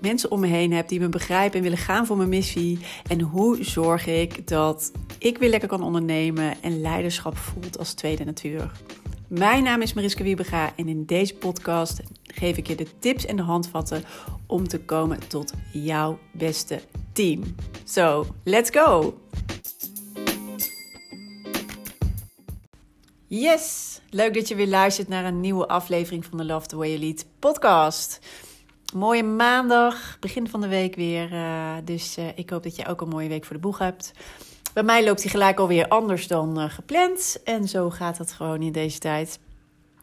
mensen om me heen heb die me begrijpen en willen gaan voor mijn missie? En hoe zorg ik dat ik weer lekker kan ondernemen en leiderschap voelt als tweede natuur? Mijn naam is Mariska Wiebega en in deze podcast geef ik je de tips en de handvatten om te komen tot jouw beste team. So, let's go! Yes, leuk dat je weer luistert naar een nieuwe aflevering van de Love the Way You Lead podcast. Mooie maandag, begin van de week weer. Uh, dus uh, ik hoop dat je ook een mooie week voor de boeg hebt. Bij mij loopt die gelijk alweer anders dan uh, gepland. En zo gaat het gewoon in deze tijd.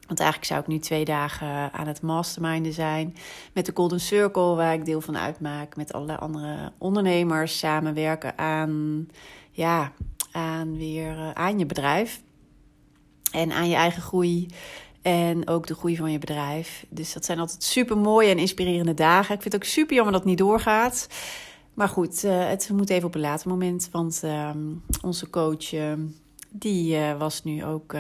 Want eigenlijk zou ik nu twee dagen aan het masterminden zijn. Met de Golden Circle, waar ik deel van uitmaak. Met allerlei andere ondernemers samenwerken aan, ja, aan weer aan je bedrijf. En aan je eigen groei. En ook de groei van je bedrijf. Dus dat zijn altijd super mooie en inspirerende dagen. Ik vind het ook super jammer dat het niet doorgaat. Maar goed, uh, het moet even op een later moment. Want uh, onze coach, uh, die was nu ook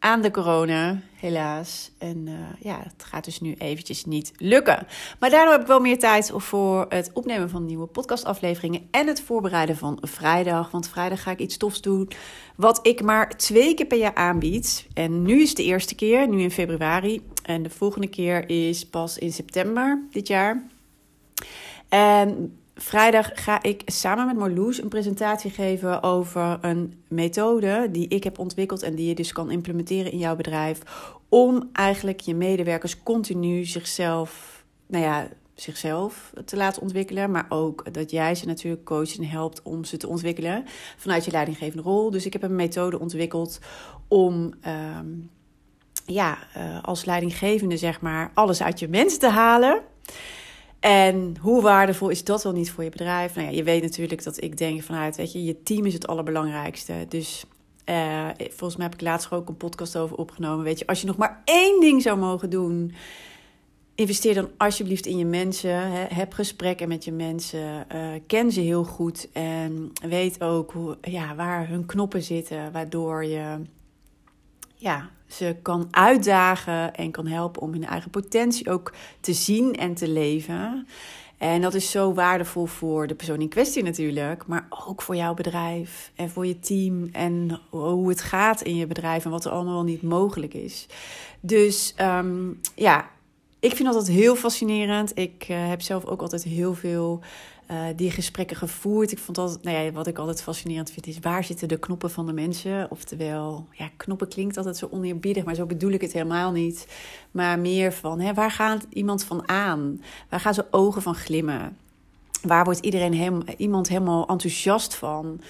aan de corona, helaas. En uh, ja, het gaat dus nu eventjes niet lukken. Maar daardoor heb ik wel meer tijd voor het opnemen van nieuwe podcastafleveringen en het voorbereiden van vrijdag. Want vrijdag ga ik iets tofs doen wat ik maar twee keer per jaar aanbied. En nu is de eerste keer, nu in februari. En de volgende keer is pas in september dit jaar. En Vrijdag ga ik samen met Marloes een presentatie geven over een methode die ik heb ontwikkeld en die je dus kan implementeren in jouw bedrijf. Om eigenlijk je medewerkers continu zichzelf, nou ja, zichzelf te laten ontwikkelen. Maar ook dat jij ze natuurlijk coacht en helpt om ze te ontwikkelen vanuit je leidinggevende rol. Dus ik heb een methode ontwikkeld om. Um, ja, uh, als leidinggevende zeg maar alles uit je mensen te halen. En hoe waardevol is dat wel niet voor je bedrijf? Nou ja, je weet natuurlijk dat ik denk vanuit, weet je, je team is het allerbelangrijkste. Dus uh, volgens mij heb ik laatst ook een podcast over opgenomen. Weet je, als je nog maar één ding zou mogen doen, investeer dan alsjeblieft in je mensen. Hè, heb gesprekken met je mensen. Uh, ken ze heel goed en weet ook hoe, ja, waar hun knoppen zitten, waardoor je ja, ze kan uitdagen en kan helpen om hun eigen potentie ook te zien en te leven. En dat is zo waardevol voor de persoon in kwestie natuurlijk, maar ook voor jouw bedrijf en voor je team en hoe het gaat in je bedrijf en wat er allemaal niet mogelijk is. Dus um, ja, ik vind dat heel fascinerend. Ik uh, heb zelf ook altijd heel veel uh, die gesprekken gevoerd. Ik vond altijd, nou ja, wat ik altijd fascinerend vind, is waar zitten de knoppen van de mensen? Oftewel, ja, knoppen klinkt altijd zo oneerbiedig, maar zo bedoel ik het helemaal niet. Maar meer van, hè, waar gaat iemand van aan? Waar gaan zijn ogen van glimmen? Waar wordt iedereen hem, iemand helemaal enthousiast van?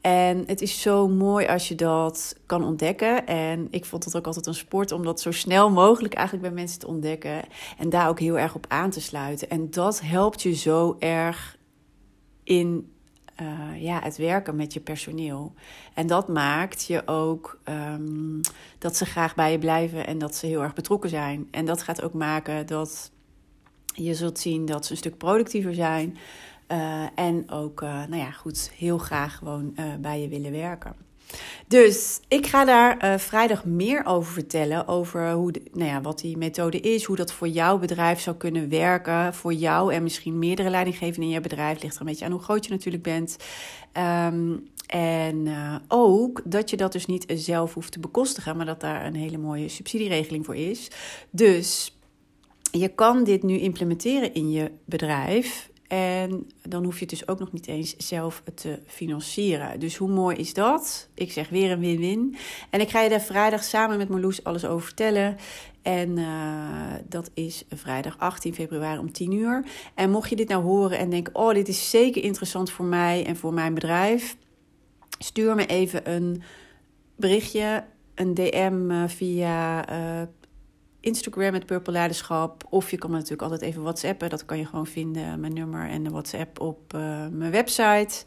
En het is zo mooi als je dat kan ontdekken. En ik vond het ook altijd een sport om dat zo snel mogelijk eigenlijk bij mensen te ontdekken. En daar ook heel erg op aan te sluiten. En dat helpt je zo erg in uh, ja, het werken met je personeel. En dat maakt je ook um, dat ze graag bij je blijven en dat ze heel erg betrokken zijn. En dat gaat ook maken dat je zult zien dat ze een stuk productiever zijn. Uh, en ook, uh, nou ja, goed, heel graag gewoon bij je willen werken. Dus ik ga daar uh, vrijdag meer over vertellen. Over hoe nou ja, wat die methode is. Hoe dat voor jouw bedrijf zou kunnen werken. Voor jou en misschien meerdere leidinggevenden in je bedrijf. Ligt er een beetje aan hoe groot je natuurlijk bent. Um, en uh, ook dat je dat dus niet zelf hoeft te bekostigen. Maar dat daar een hele mooie subsidieregeling voor is. Dus je kan dit nu implementeren in je bedrijf. En dan hoef je het dus ook nog niet eens zelf te financieren. Dus hoe mooi is dat? Ik zeg weer een win-win. En ik ga je daar vrijdag samen met Marloes alles over vertellen. En uh, dat is vrijdag 18 februari om 10 uur. En mocht je dit nou horen en denken: oh, dit is zeker interessant voor mij en voor mijn bedrijf, stuur me even een berichtje, een DM uh, via. Uh, Instagram met Purple Leiderschap. Of je kan me natuurlijk altijd even WhatsAppen. Dat kan je gewoon vinden, mijn nummer en de WhatsApp op uh, mijn website.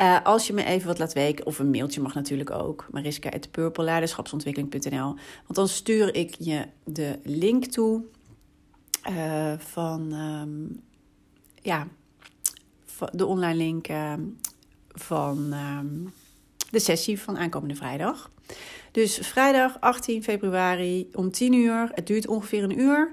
Uh, als je me even wat laat weten, of een mailtje mag natuurlijk ook, mariska.purpleleiderschapsontwikkeling.nl. Want dan stuur ik je de link toe van, um, ja, de online link uh, van um, de sessie van aankomende vrijdag. Dus vrijdag 18 februari om 10 uur. Het duurt ongeveer een uur.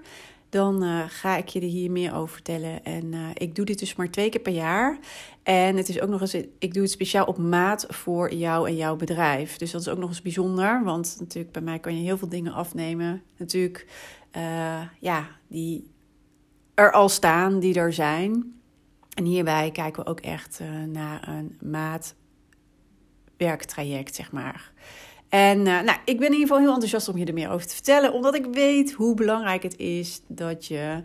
Dan uh, ga ik je er hier meer over vertellen. En uh, ik doe dit dus maar twee keer per jaar. En het is ook nog eens, ik doe het speciaal op maat voor jou en jouw bedrijf. Dus dat is ook nog eens bijzonder. Want natuurlijk, bij mij kan je heel veel dingen afnemen. Natuurlijk, uh, ja, die er al staan, die er zijn. En hierbij kijken we ook echt naar een maatwerktraject, zeg maar. En uh, nou, ik ben in ieder geval heel enthousiast om je er meer over te vertellen, omdat ik weet hoe belangrijk het is dat je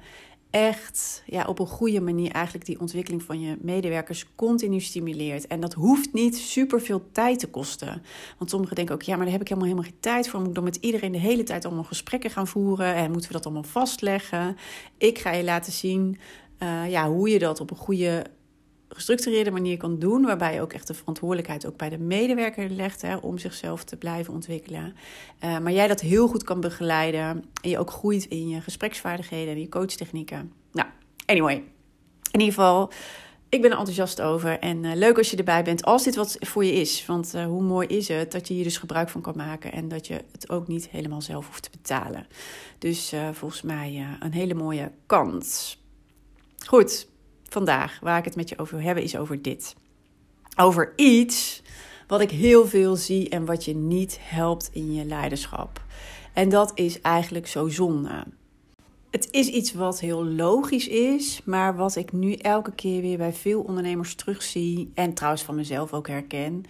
echt ja, op een goede manier eigenlijk die ontwikkeling van je medewerkers continu stimuleert. En dat hoeft niet super veel tijd te kosten. Want sommigen denken ook, ja, maar daar heb ik helemaal, helemaal geen tijd voor. Moet ik dan met iedereen de hele tijd allemaal gesprekken gaan voeren? En moeten we dat allemaal vastleggen? Ik ga je laten zien uh, ja, hoe je dat op een goede gestructureerde manier kan doen, waarbij je ook echt de verantwoordelijkheid ook bij de medewerker legt hè, om zichzelf te blijven ontwikkelen. Uh, maar jij dat heel goed kan begeleiden en je ook groeit in je gespreksvaardigheden en je coachtechnieken. Nou, anyway, in ieder geval. Ik ben er enthousiast over en uh, leuk als je erbij bent, als dit wat voor je is. Want uh, hoe mooi is het dat je hier dus gebruik van kan maken en dat je het ook niet helemaal zelf hoeft te betalen. Dus volgens mij een hele mooie kans. Goed, vandaag, waar ik het met je over wil hebben, is over dit. Over iets wat ik heel veel zie en wat je niet helpt in je leiderschap. En dat is eigenlijk zo zonde. Het is iets wat heel logisch is, maar wat ik nu elke keer weer bij veel ondernemers terugzie en trouwens van mezelf ook herken.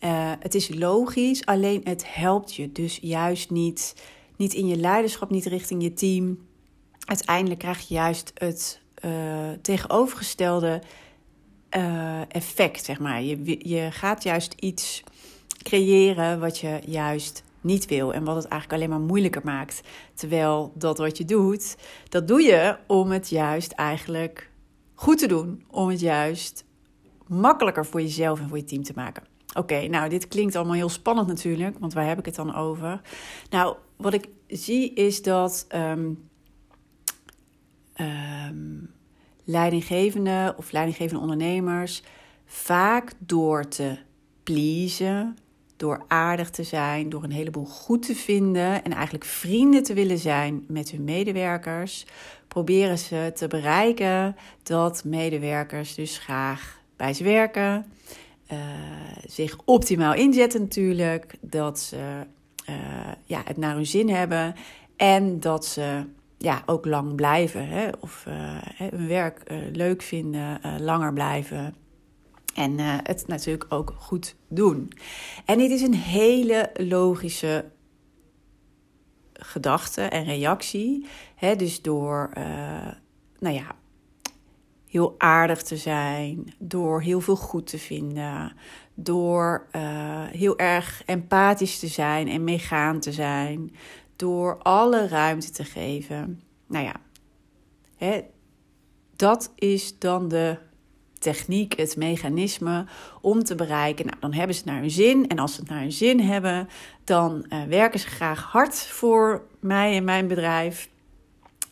Uh, het is logisch, alleen het helpt je dus juist niet, niet in je leiderschap, niet richting je team. Uiteindelijk krijg je juist het uh, tegenovergestelde uh, effect, zeg maar. Je, je gaat juist iets creëren wat je juist niet wil en wat het eigenlijk alleen maar moeilijker maakt. Terwijl dat wat je doet, dat doe je om het juist eigenlijk goed te doen. Om het juist makkelijker voor jezelf en voor je team te maken. Oké, nou, dit klinkt allemaal heel spannend natuurlijk, want waar heb ik het dan over? Nou, wat ik zie is dat um, um, leidinggevende of leidinggevende ondernemers vaak door te pleasen, door aardig te zijn, door een heleboel goed te vinden en eigenlijk vrienden te willen zijn met hun medewerkers, proberen ze te bereiken dat medewerkers dus graag bij ze werken, uh, zich optimaal inzetten natuurlijk, dat ze uh, ja, het naar hun zin hebben en dat ze ja, ook lang blijven. Hè? Of uh, hun werk uh, leuk vinden, uh, langer blijven. En het natuurlijk ook goed doen. En dit is een hele logische gedachte en reactie. Hè? Dus door, nou ja, heel aardig te zijn, door heel veel goed te vinden, door heel erg empathisch te zijn en meegaan te zijn, door alle ruimte te geven. Nou ja, hè, dat is dan de techniek, het mechanisme om te bereiken. Nou, dan hebben ze het naar hun zin. En als ze het naar hun zin hebben, dan uh, werken ze graag hard voor mij en mijn bedrijf.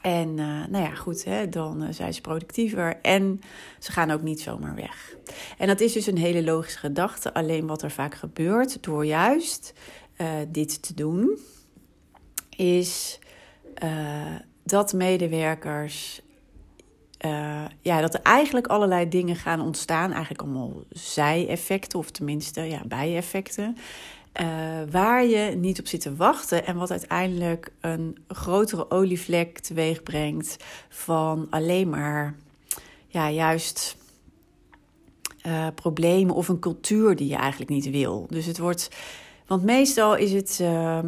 En uh, nou ja, goed, hè, dan uh, zijn ze productiever en ze gaan ook niet zomaar weg. En dat is dus een hele logische gedachte. Alleen wat er vaak gebeurt door juist dit te doen, is uh, dat medewerkers. Uh, ja, dat er eigenlijk allerlei dingen gaan ontstaan. Eigenlijk allemaal zij-effecten, of tenminste ja, bijeffecten. Uh, waar je niet op zit te wachten. En wat uiteindelijk een grotere olievlek teweeg brengt. Van alleen maar, ja, juist. Problemen of een cultuur die je eigenlijk niet wil. Dus het wordt. Want meestal is het. Uh,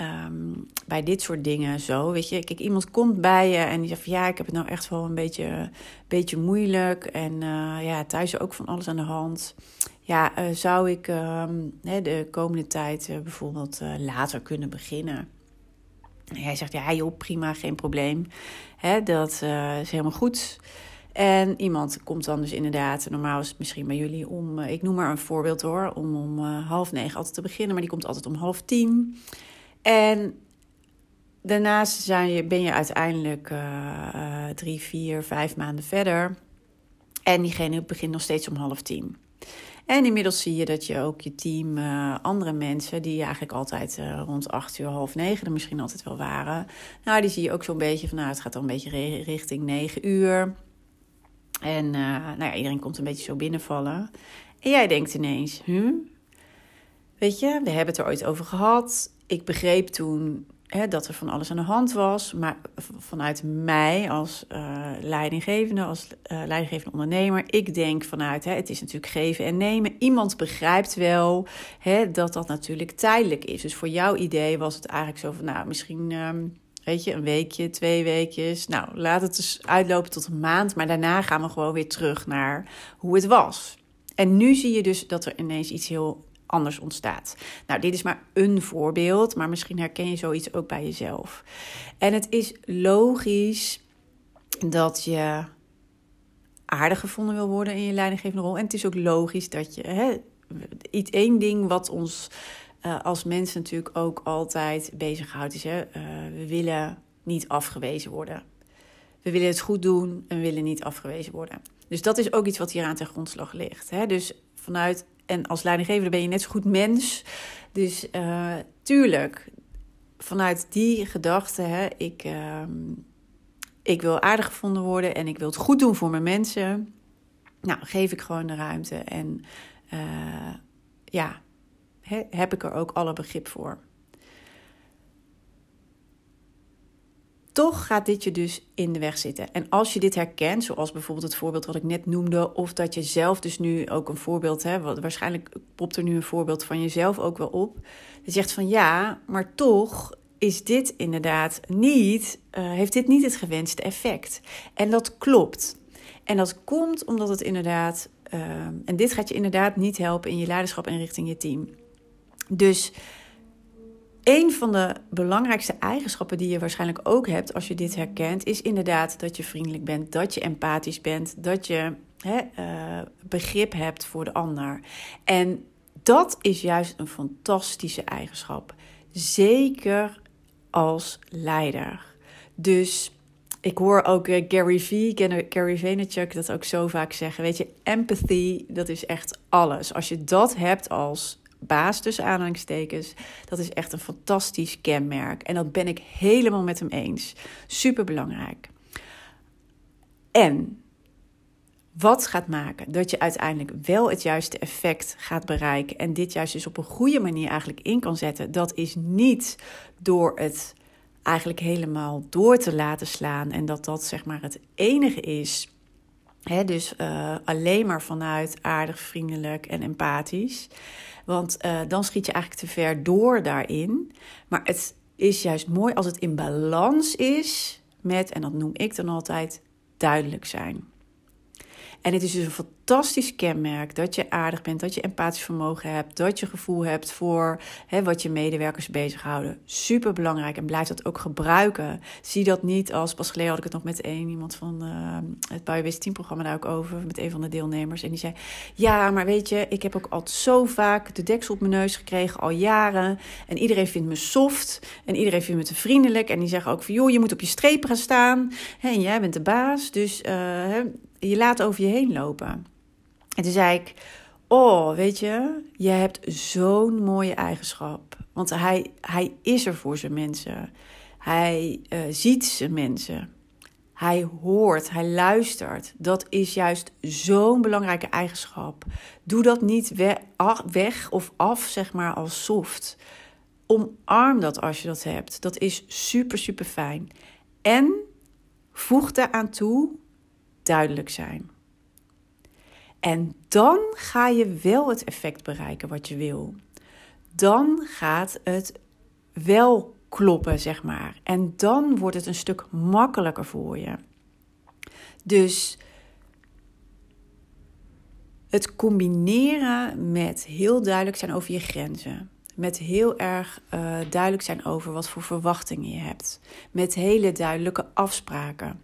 um, bij dit soort dingen zo. Weet je, kijk, iemand komt bij je en die zegt van ja, ik heb het nou echt wel een beetje, beetje moeilijk. En uh, ja, thuis ook van alles aan de hand. Ja, uh, zou ik uh, de komende tijd uh, bijvoorbeeld later kunnen beginnen? En jij zegt ja, joh, prima, geen probleem. Hè, dat is helemaal goed. En iemand komt dan dus inderdaad, normaal is het misschien bij jullie om, ik noem maar een voorbeeld hoor, om om half negen altijd te beginnen, maar die komt altijd om half tien. En daarnaast zijn je, ben je uiteindelijk uh, drie, vier, vijf maanden verder. En diegene begint nog steeds om half tien. En inmiddels zie je dat je ook je team, uh, andere mensen, die eigenlijk altijd rond acht uur, half negen er misschien altijd wel waren. Nou, die zie je ook zo'n beetje van, nou, het gaat dan een beetje richting negen uur. En nou ja, iedereen komt een beetje zo binnenvallen. En jij denkt ineens, hm? Weet je, we hebben het er ooit over gehad. Ik begreep toen hè, dat er van alles aan de hand was. Maar vanuit mij als uh, leidinggevende, als uh, leidinggevende ondernemer, ik denk vanuit, hè, het is natuurlijk geven en nemen. Iemand begrijpt wel hè, dat dat natuurlijk tijdelijk is. Dus voor jouw idee was het eigenlijk zo van, nou, misschien. Um, Weet je, een weekje, twee weekjes. Nou, laat het dus uitlopen tot een maand. Maar daarna gaan we gewoon weer terug naar hoe het was. En nu zie je dus dat er ineens iets heel anders ontstaat. Nou, dit is maar een voorbeeld, maar misschien herken je zoiets ook bij jezelf. En het is logisch dat je aardig gevonden wil worden in je leidinggevende rol. En het is ook logisch dat je hè, iets één ding wat ons uh, als mens natuurlijk ook altijd bezighoudt is: hè, uh, we willen niet afgewezen worden. We willen het goed doen en willen niet afgewezen worden. Dus dat is ook iets wat hier aan ten grondslag ligt. Hè? Dus vanuit en als leidinggevende ben je net zo goed mens. Dus uh, tuurlijk, vanuit die gedachte, hè, ik, uh, ik wil aardig gevonden worden en ik wil het goed doen voor mijn mensen. Nou, geef ik gewoon de ruimte en uh, ja, he, heb ik er ook alle begrip voor. Toch gaat dit je dus in de weg zitten. En als je dit herkent, zoals bijvoorbeeld het voorbeeld wat ik net noemde, of dat je zelf dus nu ook een voorbeeld hebt, waarschijnlijk popt er nu een voorbeeld van jezelf ook wel op. Je zegt van ja, maar toch is dit inderdaad niet, uh, heeft dit niet het gewenste effect. En dat klopt. En dat komt omdat het inderdaad, uh, en dit gaat je inderdaad niet helpen in je leiderschap en richting je team. Dus een van de belangrijkste eigenschappen die je waarschijnlijk ook hebt als je dit herkent, is inderdaad dat je vriendelijk bent, dat je empathisch bent, dat je hè, uh, begrip hebt voor de ander. En dat is juist een fantastische eigenschap. Zeker als leider. Dus ik hoor ook uh, Gary V, Gary Vaynerchuk dat ook zo vaak zeggen. Weet je, empathy, dat is echt alles. Als je dat hebt als baas tussen aanhalingstekens. Dat is echt een fantastisch kenmerk. En dat ben ik helemaal met hem eens. Super belangrijk. En wat gaat maken dat je uiteindelijk wel het juiste effect gaat bereiken en dit juist dus op een goede manier eigenlijk in kan zetten, dat is niet door het eigenlijk helemaal door te laten slaan en dat dat zeg maar het enige is. He, dus uh, alleen maar vanuit aardig, vriendelijk en empathisch. Want uh, dan schiet je eigenlijk te ver door daarin. Maar het is juist mooi als het in balans is met, en dat noem ik dan altijd, duidelijk zijn. En het is dus een fantastisch kenmerk dat je aardig bent, dat je empathisch vermogen hebt, dat je gevoel hebt voor hè, wat je medewerkers bezighouden. Super belangrijk en blijf dat ook gebruiken. Zie dat niet als, pas geleden had ik het nog met een iemand van uh, het Biobase Team programma daar ook over, met een van de deelnemers. En die zei, ja, maar weet je, ik heb ook al zo vaak de deksel op mijn neus gekregen, al jaren. En iedereen vindt me soft en iedereen vindt me te vriendelijk. En die zeggen ook van, joh, je moet op je strepen gaan staan. En jij bent de baas, dus uh, je laat over je heen lopen. En toen zei ik: Oh, weet je, je hebt zo'n mooie eigenschap. Want hij, hij is er voor zijn mensen. Hij uh, ziet zijn mensen. Hij hoort, hij luistert. Dat is juist zo'n belangrijke eigenschap. Doe dat niet weg of af, zeg maar, als soft. Omarm dat als je dat hebt. Dat is super, super fijn. En voeg daaraan toe duidelijk zijn. En dan ga je wel het effect bereiken wat je wil. Dan gaat het wel kloppen, zeg maar. En dan wordt het een stuk makkelijker voor je. Dus het combineren met heel duidelijk zijn over je grenzen. Met heel erg uh, duidelijk zijn over wat voor verwachtingen je hebt. Met hele duidelijke afspraken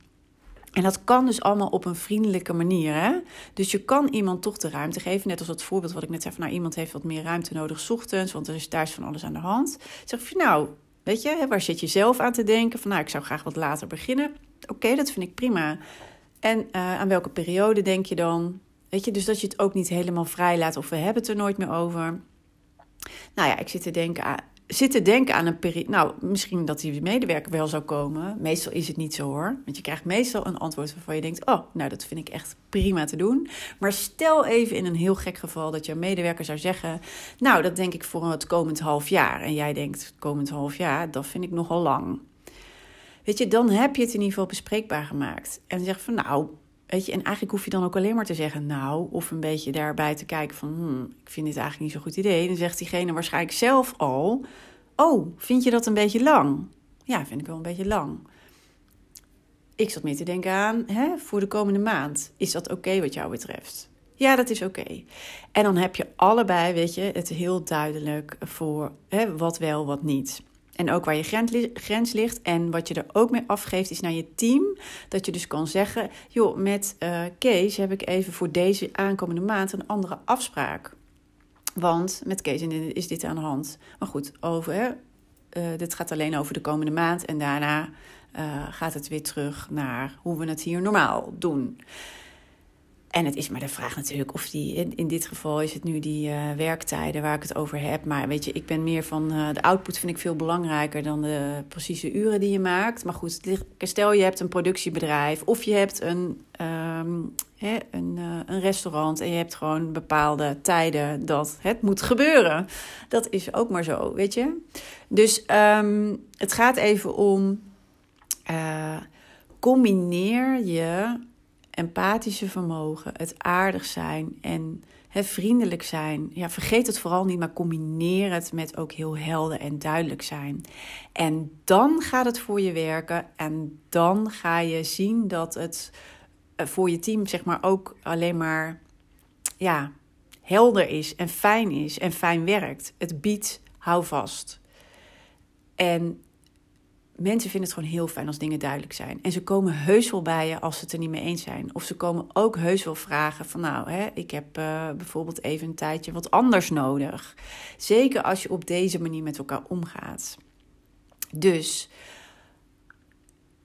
En dat kan dus allemaal op een vriendelijke manier. Hè? Dus je kan iemand toch de ruimte geven. Net als dat voorbeeld wat ik net zei: van, nou, iemand heeft wat meer ruimte nodig, s ochtends, want er is thuis van alles aan de hand. Zeg je, nou, weet je, waar zit je zelf aan te denken? Van, nou, ik zou graag wat later beginnen. Oké, dat vind ik prima. En uh, aan welke periode denk je dan? Weet je, dus dat je het ook niet helemaal vrij laat of we hebben het er nooit meer over. Nou ja, ik zit te denken aan, zit te denken aan een periode. Nou, misschien dat die medewerker wel zou komen. Meestal is het niet zo hoor. Want je krijgt meestal een antwoord waarvan je denkt: Oh, nou, dat vind ik echt prima te doen. Maar stel even in een heel gek geval dat jouw medewerker zou zeggen: Nou, dat denk ik voor het komend half jaar. En jij denkt: Komend half jaar, dat vind ik nogal lang. Weet je, dan heb je het in ieder geval bespreekbaar gemaakt. En zeg van: Nou, Weet je, en eigenlijk hoef je dan ook alleen maar te zeggen nou, of een beetje daarbij te kijken van, hmm, ik vind dit eigenlijk niet zo'n goed idee. Dan zegt diegene waarschijnlijk zelf al, oh, vind je dat een beetje lang? Ja, vind ik wel een beetje lang. Ik zat meer te denken aan, hè, voor de komende maand, is dat oké wat jou betreft? Ja, dat is oké. En dan heb je allebei, weet je, het heel duidelijk voor hè, wat wel, wat niet. En ook waar je grens ligt. En wat je er ook mee afgeeft is naar je team. Dat je dus kan zeggen: joh, met uh, Kees heb ik even voor deze aankomende maand een andere afspraak. Want met Kees is dit aan de hand. Maar goed, over, uh, dit gaat alleen over de komende maand. En daarna uh, gaat het weer terug naar hoe we het hier normaal doen. En het is maar de vraag natuurlijk of die, in, in dit geval is het nu die uh, werktijden waar ik het over heb. Maar weet je, ik ben meer van uh, de output vind ik veel belangrijker dan de precieze uren die je maakt. Maar goed, stel je hebt een productiebedrijf of je hebt een, um, hè, een, uh, een restaurant en je hebt gewoon bepaalde tijden dat het moet gebeuren. Dat is ook maar zo, weet je. Dus um, het gaat even om combineer je empathische vermogen, het aardig zijn en hè, vriendelijk zijn. Ja, vergeet het vooral niet, maar combineer het met ook heel helder en duidelijk zijn. En dan gaat het voor je werken en dan ga je zien dat het eh, voor je team zeg maar ook alleen maar ja, helder is en fijn is en fijn werkt. Het biedt houvast. En mensen vinden het gewoon heel fijn als dingen duidelijk zijn. En ze komen heus wel bij je als ze het er niet mee eens zijn. Of ze komen ook heus wel vragen van nou, hè, ik heb uh, bijvoorbeeld even een tijdje wat anders nodig. Zeker als je op deze manier met elkaar omgaat. Dus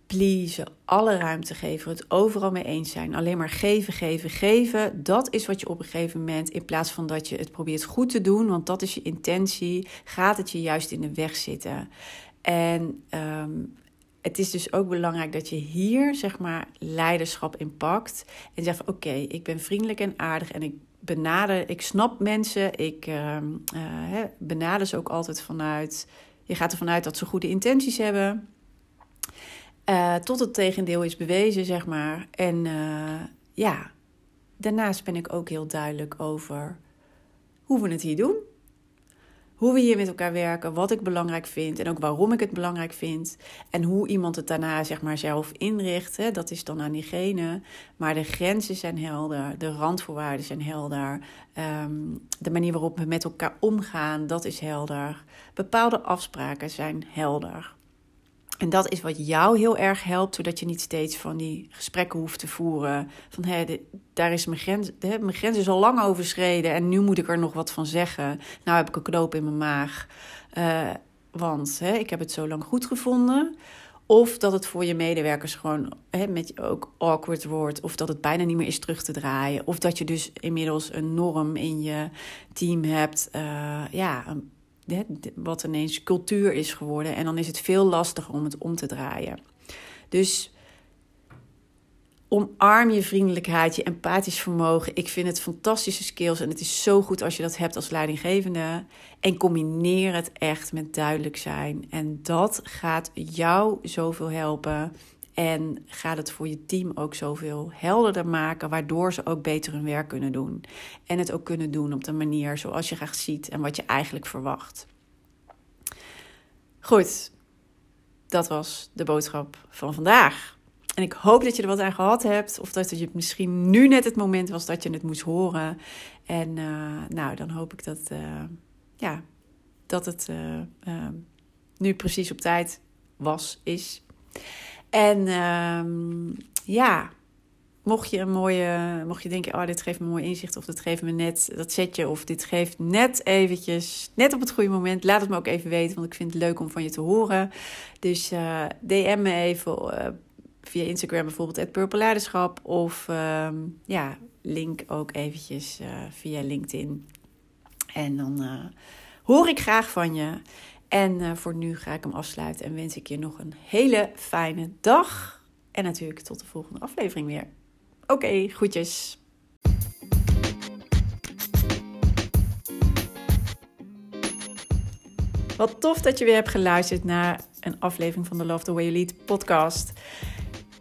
please, alle ruimte geven, het overal mee eens zijn. Alleen maar geven, geven, geven. Dat is wat je op een gegeven moment, in plaats van dat je het probeert goed te doen, want dat is je intentie, gaat het je juist in de weg zitten. En um, het is dus ook belangrijk dat je hier zeg maar leiderschap in pakt. En zegt: Oké, ik ben vriendelijk en aardig en ik benader, ik snap mensen. Ik uh, benader ze ook altijd vanuit. Je gaat ervan uit dat ze goede intenties hebben. Uh, tot het tegendeel is bewezen, zeg maar. En uh, ja, daarnaast ben ik ook heel duidelijk over hoe we het hier doen hoe we hier met elkaar werken, wat ik belangrijk vind en ook waarom ik het belangrijk vind. En hoe iemand het daarna zeg maar zelf inricht, hè, dat is dan aan diegene. Maar de grenzen zijn helder, de randvoorwaarden zijn helder. Um, de manier waarop we met elkaar omgaan, dat is helder. Bepaalde afspraken zijn helder. En dat is wat jou heel erg helpt, zodat je niet steeds van die gesprekken hoeft te voeren. Van hé, daar is mijn grens, mijn grens is al lang overschreden en nu moet ik er nog wat van zeggen. Nou heb ik een knoop in mijn maag, uh, want hè, ik heb het zo lang goed gevonden. Of dat het voor je medewerkers gewoon hè, met je ook awkward wordt. Of dat het bijna niet meer is terug te draaien. Of dat je dus inmiddels een norm in je team hebt. Uh, ja, een wat ineens cultuur is geworden. En dan is het veel lastiger om het om te draaien. Dus omarm je vriendelijkheid, je empathisch vermogen. Ik vind het fantastische skills en het is zo goed als je dat hebt als leidinggevende. En combineer het echt met duidelijk zijn. En dat gaat jou zoveel helpen. En gaat het voor je team ook zoveel helderder maken, waardoor ze ook beter hun werk kunnen doen. En het ook kunnen doen op de manier zoals je graag ziet en wat je eigenlijk verwacht. Goed, dat was de boodschap van vandaag. En ik hoop dat je er wat aan gehad hebt. Of dat het misschien nu net het moment was dat je het moest horen. En uh, nou, dan hoop ik dat, uh, ja, dat het uh, nu precies op tijd was, is. En ehm, ja, mocht je een mooie, mocht je denken, oh, dit geeft me een mooi inzicht, of dit geeft me net dat setje, of dit geeft net eventjes, net op het goede moment, laat het me ook even weten, want ik vind het leuk om van je te horen. Dus uh, DM me even uh, via Instagram bijvoorbeeld, het Purple of ehm, ja, link ook eventjes uh, via LinkedIn. En dan hoor ik graag van je. En voor nu ga ik hem afsluiten en wens ik je nog een hele fijne dag. En natuurlijk tot de volgende aflevering weer. Oké, okay, groetjes. Wat tof dat je weer hebt geluisterd naar een aflevering van de Love the Way You Lead podcast.